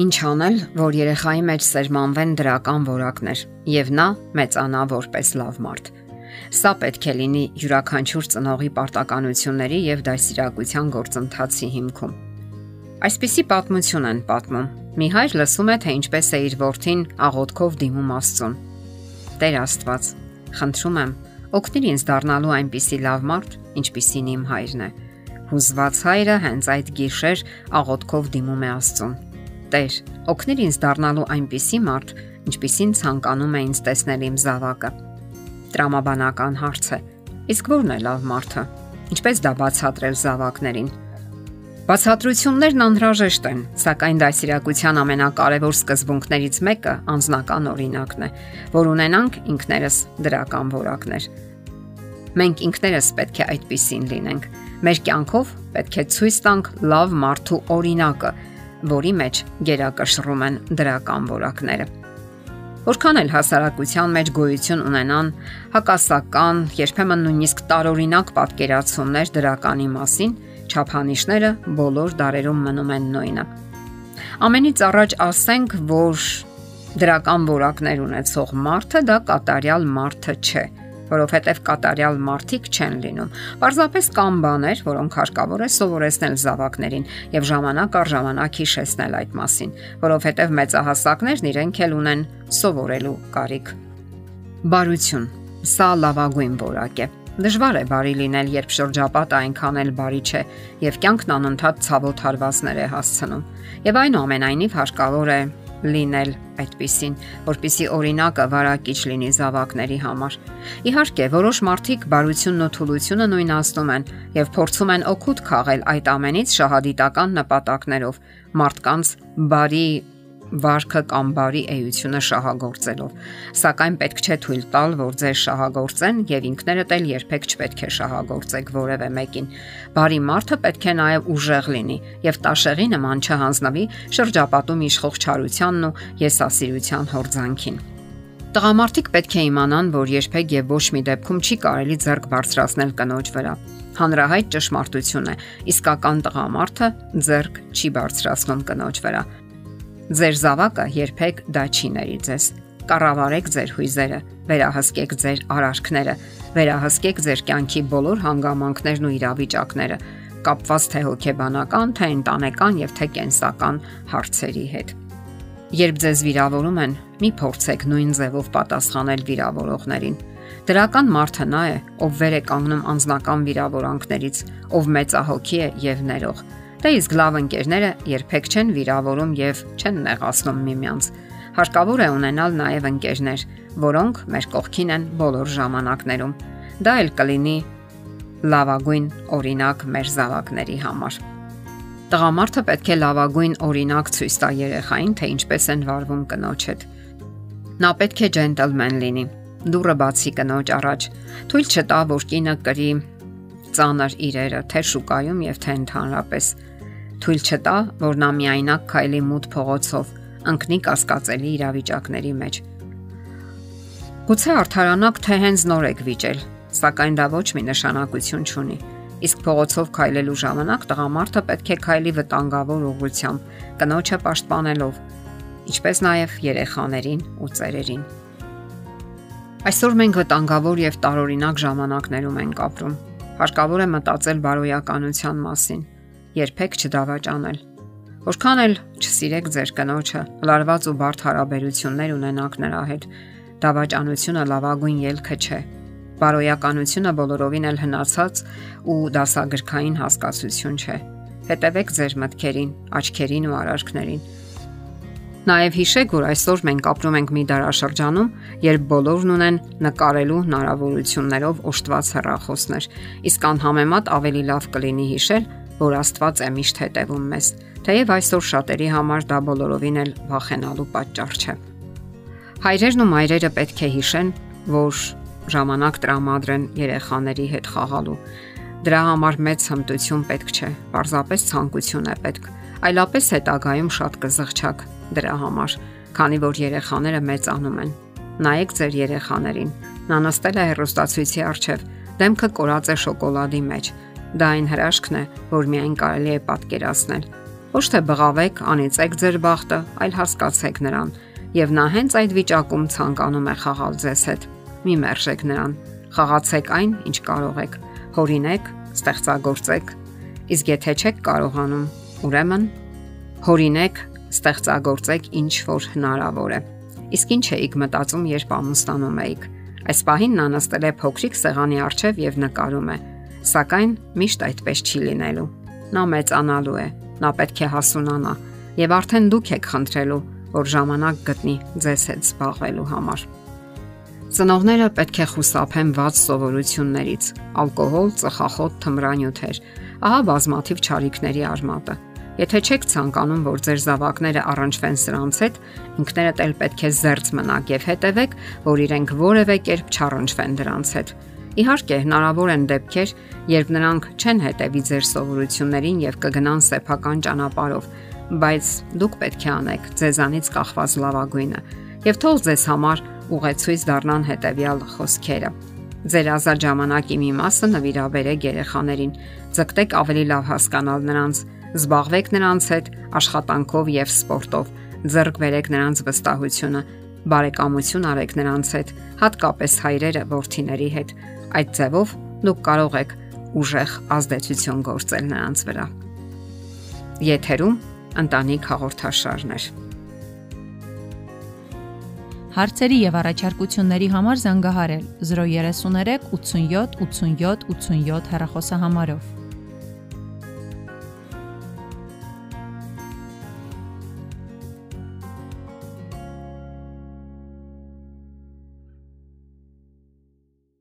Ինչ անել, որ երեխայի մեջ սերմանվեն դրական որակներ եւ նա մեծանա որպես լավ մարդ։ Սա պետք է լինի յուրաքանչյուր ծնողի պարտականությունների եւ դասիրակության գործընթացի հիմքում։ Այսպիսի պատմություն են պատմում։ Մի հայր լսում է, թե ինչպես է իր որդին աղոթքով դիմում Աստծուն։ Տեր Աստված, խնդրում եմ, օգնիր ինձ դառնալու այնպիսի լավ մարդ, ինչպիսին իմ հայրն է։ Հուզված հայրը հենց այդ գիշեր աղոթքով դիմում է Աստծուն։ Տեր, օգնիր ինձ դառնալու այնպիսի մարդ, ինչպիսին ցանկանում է ինձ տեսնել իմ զավակը։ Տրամաբանական հարց է։ Իսկ ո՞րն է լավ մարդը։ Ինչպես դա բացատրել զավակներին։ Բացատրություններն անհրաժեշտ են, սակայն դասիրակության ամենակարևոր սկզբունքներից մեկը անznական օրինակն է, որ ունենանք ինքներս դրական որակներ։ Մենք ինքներս պետք է այդպեսին լինենք։ Մեր կյանքով պետք է ցույց տանք լավ մարդու օրինակը, որի մեջ գերակշռում են դրական որակները։ Որքան էլ հասարակության մեջ գոյություն ունենան հակասական, երբեմն նույնիսկ տարօրինակ պատկերացումներ դրականի մասին, չափանիշները բոլոր դարերում մնում են նույնը։ Ամենից առաջ ասենք, որ դրական որակներ ունեցող մարդը դա կատարյալ մարդը չէ որովհետև կատարյալ մարդիկ չեն լինում։ Պարզապես կան բաներ, որոնք հարկավոր է սովորեցնել զավակներին եւ ժամանակ առ ժամանակ հիշեցնել այդ մասին, որովհետև մեծահասակներն իրենք էլ ունեն սովորելու կարիք։ Բարություն։ Սա լավագույն որակ է։ Դժվար է բարի լինել, երբ շրջապատը այնքան էլ բարի չէ եւ կյանքն անընդհատ ցավոտ հարվածներ է հասցնում։ Եվ այնուամենայնիվ հարկավոր է լինել այդպիսին, որpիսի օրինակը վարակիչ լինի զավակների համար։ Իհարկե, որոշ մարդիկ բարությունն ու թուլությունը նույնացնում են եւ փորձում են օգուտ քաղել այդ ամենից շահադիտական նպատակներով մարդկանց բարի վարքը կամ բարի էությունը շահագործելով։ Սակայն պետք չէ թույլ տալ, որ ձեր շահագործեն եւ ինքներդ էլ երբեք չպետք է շահագործեք որևէ մեկին։ Բարի մարդը պետք է նաեւ ուժեղ լինի եւ տաշեղի նման չհանձնվի շրջապատում իշխող չարությանն ու եսասիրության հորձանքին։ Տղամարդիկ պետք է իմանան, որ երբեք եւ ոչ մի դեպքում չի կարելի ձեռք բարձրացնել կնոջ վրա հանրահայտ ճշմարտություն է։ Իսկական տղամարդը ձեռք չի բարձրացնում կնոջ վրա։ Ձեր զավակը երբեք դա չի ների ձեզ։ Կառավարեք ձեր հույզերը, վերահսկեք ձեր արարքները, վերահսկեք ձեր կյանքի բոլոր հանգամանքներն ու իրավիճակները, կապված թե հոգեբանական, թե ընտանեկան եւ թե կենսական հարցերի հետ։ Երբ ձեզ վիրավորում են, մի փորձեք նույն ձևով պատասխանել վիրավորողներին։ Դրական մարդը նա է, ով վեր է կանգնում անznական վիրավորանքներից, ով մեծահոգի է եւ ներող Դե իսկ լավ ընկերները երբեք չեն վիրավորում եւ չեն նեղացնում միմյանց։ Հարկավոր է ունենալ նաեւ ընկերներ, որոնք մեր կողքին են բոլոր ժամանակներում։ Դա էլ կլինի լավագույն օրինակ մեր զավակների համար։ Տղամարդը պետք է լավագույն օրինակ ցույց տա երեխային, թե ինչպես են վարվում կնոջ հետ։ Նա պետք է ջենտլմեն լինի։ Դուրը բացի կնոջ առաջ։ Թույլ չտա, որ կինը կրի ծանր իրերը, թե շուկայում եւ թե ընդհանրապես թույլ չտա, որ նա միայնակ քայլի մութ փողոցով, ընկնի կասկածելի իրավիճակների մեջ։ Գուցե արդարանակ թե հենց նոր եք վիճել, սակայն դա ոչ մի նշանակություն չունի։ Իսկ փողոցով քայլելու ժամանակ տղամարդը պետք է քայլի վտանգավոր ուղղությամբ, կնոջը պաշտպանելով, ինչպես նաև երեխաներին ու ծերերին։ Այսօր մենք վտանգավոր եւ տարօրինակ ժամանակներում ենք ապրում։ Հարկավոր է մտածել բարոյականության մասին երբեք չդավաճանել։ Որքան էլ չսիրեք ձեր կնոջը, լարված ու բարդ հարաբերություններ ունենաք նրա հետ, դավաճանությունը լավագույն ելքը չէ։ Բարոյականությունը բոլորովին էլ հնացած ու դասագրքային հասկացություն չէ։ Հետևեք ձեր մտքերին, աչքերին ու արարքներին։ Նաև հիշեք, որ այսօր մենք ապրում ենք մի դարաշրջանում, երբ բոլորն ունեն նկարելու հնարավորություններով օժտված հեռախոսներ, իսկ անհամեմատ ավելի լավ կլինի հիշել, որ Աստված է միշտ հետևում մեզ, թեև այսօր շատերի համար դա բոլորովին էլ վախենալու պատճառ չէ։ Հայրերն ու մայրերը պետք է հիշեն, որ ժամանակ տրամադրեն երեխաների հետ խաղալու։ Դրա համար մեծ հմտություն պետք չէ, պարզապես ցանկություն է պետք։ Այլապես հետագայում շատ կզղճակ դրա համար, քանի որ երեխաները մեծանում են։ Նայեք ձեր երեխաներին։ Նա նստել է հեռուստացույցի առջև, դեմքը կորած է շոկոլադի մեջ Դա այն հրաշքն է, որ միայն կարելի է պատկերացնել։ Ոչ թե բղավեք, անիծեք ձեր բախտը, այլ հասկացեք նրան, եւ նա հենց այդ վիճակում ցանկանում է խաղալ ձեզ հետ։ Մի մերժեք նրան։ Խաղացեք այն, ինչ կարող եք։ Հորինեք, ստեղծագործեք։ Իսկ եթե չեք կարողանում, ուրեմն հորինեք, ստեղծագործեք ինչ որ հնարավոր է։ Իսկ ինչ էիք մտածում, երբ ամուսնանում էիք։ Այս պահին նա նստել է փոքրիկ սեղանի առջև եւ նկարում է։ Սակայն միշտ այդպես չի լինելու։ Նա մեծանալու է, նա պետք է հասունանա եւ արդեն դուք եք խնդրելու, որ ժամանակ գտնի ձեզ հետ զբաղվելու համար։ Ծնողները պետք է խուսափեն ված սովորություններից՝ ալկոհոլ, ծխախոտ, թմրանյութեր։ Ահա բազմաթիվ ճարիքների արմատը։ Եթե չեք ցանկանում, որ ձեր զավակները առնչվեն սրանց հետ, ինքներդ էլ պետք է զերծ մնաք եւ հետևեք, որ իրենք որևէ կերպ չառնչվեն դրանց հետ։ Իհարկե, հնարավոր են դեպքեր, երբ նրանք չեն հետևի ձեր սովորություններին եւ կգնան սեփական ճանապարով, բայց դուք պետք է անեք ձեզանից կախված լավագույնը եւ թող ձեզ համար ուղեցույց դառնան հետեւյալ խոսքերը։ Ձեր ազատ ժամանակի մի մասը նվիրաբերեք երեխաներին, ձգտեք ավելի լավ հասկանալ նրանց, զբաղվեք նրանց հետ աշխատանքով եւ սպորտով, ձեռք բերեք նրանց վստահությունը, բարեկամություն արեք նրանց հետ, հատկապես հայրերը, ворթիների հետ, Այդ ձևով դուք կարող եք ուժեղ ազդեցություն գործել նրանց վրա։ Եթերում ընտանիք հաղորդաշարներ։ Հարցերի եւ առաջարկությունների համար զանգահարել 033 87 87 87 հեռախոսահամարով։